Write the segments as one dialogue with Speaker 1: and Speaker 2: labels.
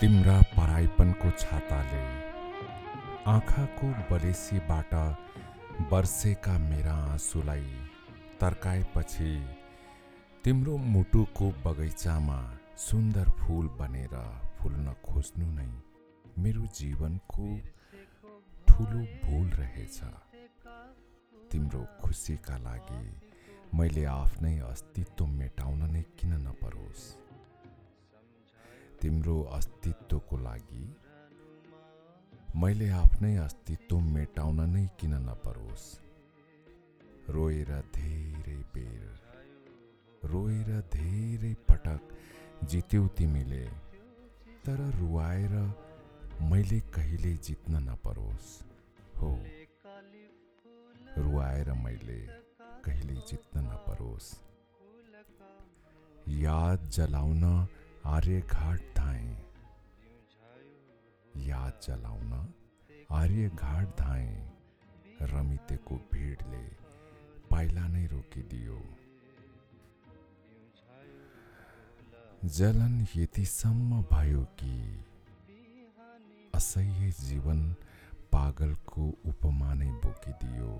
Speaker 1: तिम्रा पराइपनको छाताले आँखाको बलेसीबाट वर्षेका मेरा आँसुलाई तर्काएपछि तिम्रो मुटुको बगैँचामा सुन्दर फुल बनेर फुल्न खोज्नु नै मेरो जीवनको ठुलो भुल रहेछ। तिम्रो खुसीका लागि मैले आफ्नै अस्तित्व मेटाउन नै किन नपरोस्? तिम्रो अस्तित्वको लागि मैले आफ्नै अस्तित्व मेटाउन नै किन नपरोस्? रोएर धेरै बेर रोएर धेरै पटक जित्यौ तिमीले तर रुवाएर मैले कहिले जित्न नपरोस्? हो रुवाएर मैले कहिले जित्न नपरोस्? याद जलाउन आर्यघाट धाएँ याद जलाउन आर्यघाट धाएँ रमितेको भिडले पाइला नै रोकिदियो जलन यतिसम्म भयो कि असह्य जीवन पागलको उपमा नै बोकिदियो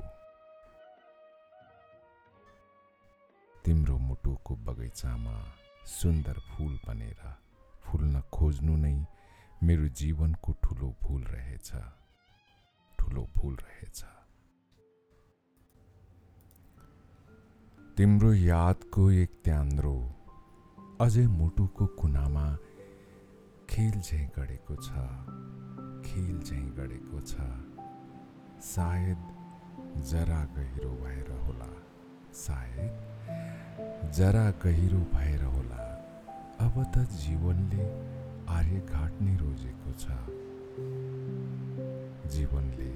Speaker 1: तिम्रो मुटुको बगैँचामा सुन्दर फुल बनेर फुल्न खोज्नु नै मेरो जीवनको ठुलो भुल रहेछ। ठुलो भुल रहेछ। तिम्रो यादको एक त्यान्द्रो अझै मुटुको कुनामा खेल झैँ गढेको छ खेल झैँ गढेको छ। सायद जरा गहिरो भएर होला। सायद जरा गहिरो भएर होला। अब त जीवनले आर्यघाट नै रोजेको छ। जीवनले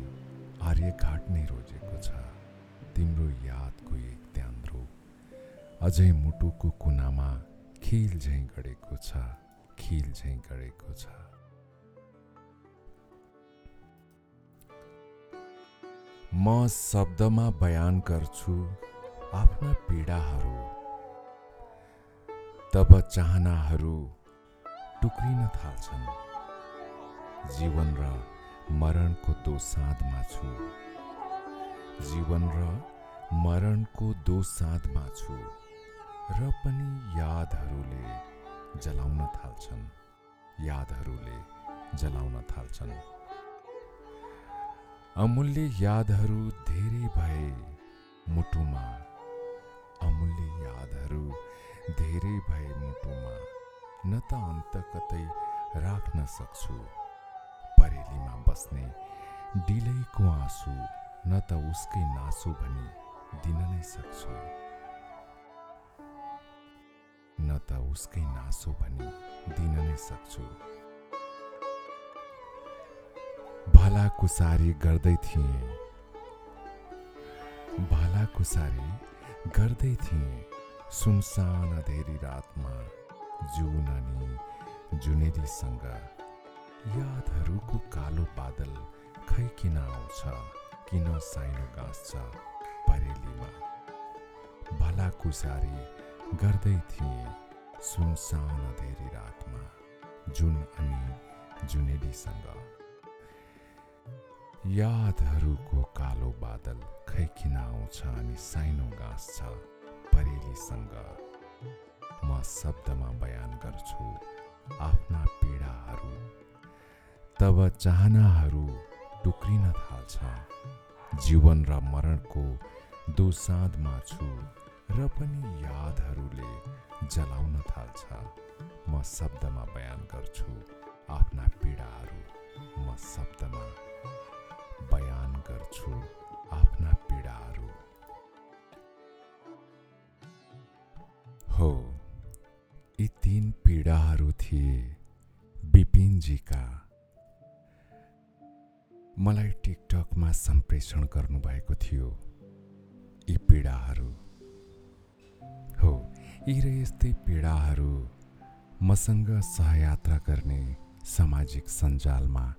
Speaker 1: आर्यघाट नै रोजेको छ। तिम्रो यादको एक त्यान्द्रो अझै मुटुको कुनामा खिल झैँ गढेको छ। खिल झैँ गढेको छ। म शब्दमा बयान गर्छु आफ्ना पीडाहरू तब चाहनाहरू टुक्रिन थाल्छन्। जीवन र मरणको दोसाँधमा छु। जीवन र मरणको दोसाँधमा छु र पनि यादहरूले जलाउन थाल्छन्। यादहरूले जलाउन थाल्छन्। अमूल्य यादहरू धेरै भए मुटुमा अमूल्य यादहरू धेरै भए मुटुमा न त अन्त कतै राख्न सक्छु। परेलीमा बस्ने डिलैको आँसु न त उसकै नासो भनी दिन नै सक्छु। न त उसकै नासो भनी दिन नै सक्छु। भला कुसारी गर्दै थिएँ। भला कुसारी गर्दै थिएँ। सुनसान अँधेरी रातमा जुन अनि जुनेलीसँग यादहरूको कालो बादल खै किन आउँछ किन साइनो गाँस्छ परेलीमा। भला कुसारी गर्दै थिएँ सुनसान धेरै रातमा जुन अनि जुनेलीसँग यादहरूको आउँछ अनि साइनो गाँस्छ परेलीसँग म शब्दमा बयान गर्छु आफ्ना पीडाहरू तब चाहनाहरू टुक्रिन थाल्छ। जीवन र मरणको दोसाँधमा छु र पनि यादहरूले जलाउन थाल्छ। म शब्दमा बयान यी तीन पीडाहरू थिए विपिनजीका मलाई टिकटकमा सम्प्रेषण गर्नुभएको थियो यी पीडाहरू। हो यी र यस्तै पीडाहरू मसँग सहयात्रा गर्ने सामाजिक सञ्जालमा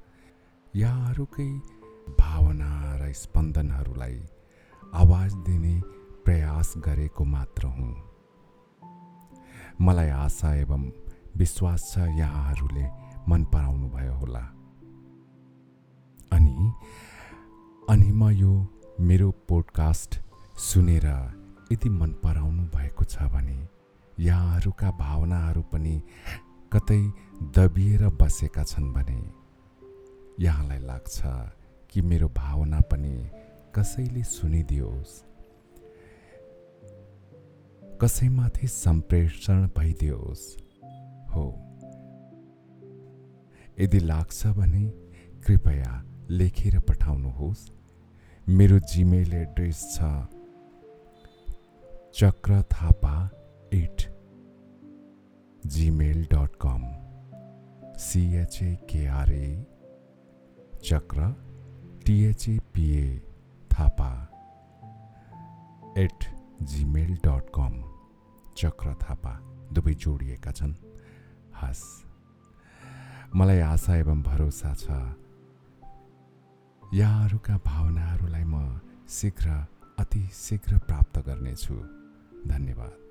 Speaker 1: यहाँहरूकै भावना र स्पन्दनहरूलाई आवाज दिने प्रयास गरेको मात्र हुँ। मलाई आशा एवं विश्वास छ यहाँहरूले मन पराउनु भयो होला। अनि अनि म यो मेरो पोडकास्ट सुनेर यदि मन पराउनु भएको छ भने यहाँहरूका भावनाहरू पनि कतै दबिएर बसेका छन् भने यहाँलाई लाग्छ कि मेरो भावना पनि कसैले सुनिदियोस्। कसैमाथि सम्प्रेषण भइदियोस्। हो। यदि लाग्छ भने कृपया लेखेर पठाउनुहोस्। मेरो जिमेल एड्रेस छ Chakra Thapa at Gmail dot com. C H A K R A Chakra T H A P A Thapa at Gmail dot com Chakra Thapa दुवै जोडिएका छन्। हस्। मलाई आशा एवं भरोसा छ। यहाँहरूका भावनाहरूलाई म शीघ्र अति शीघ्र प्राप्त गर्नेछु। धन्यवाद।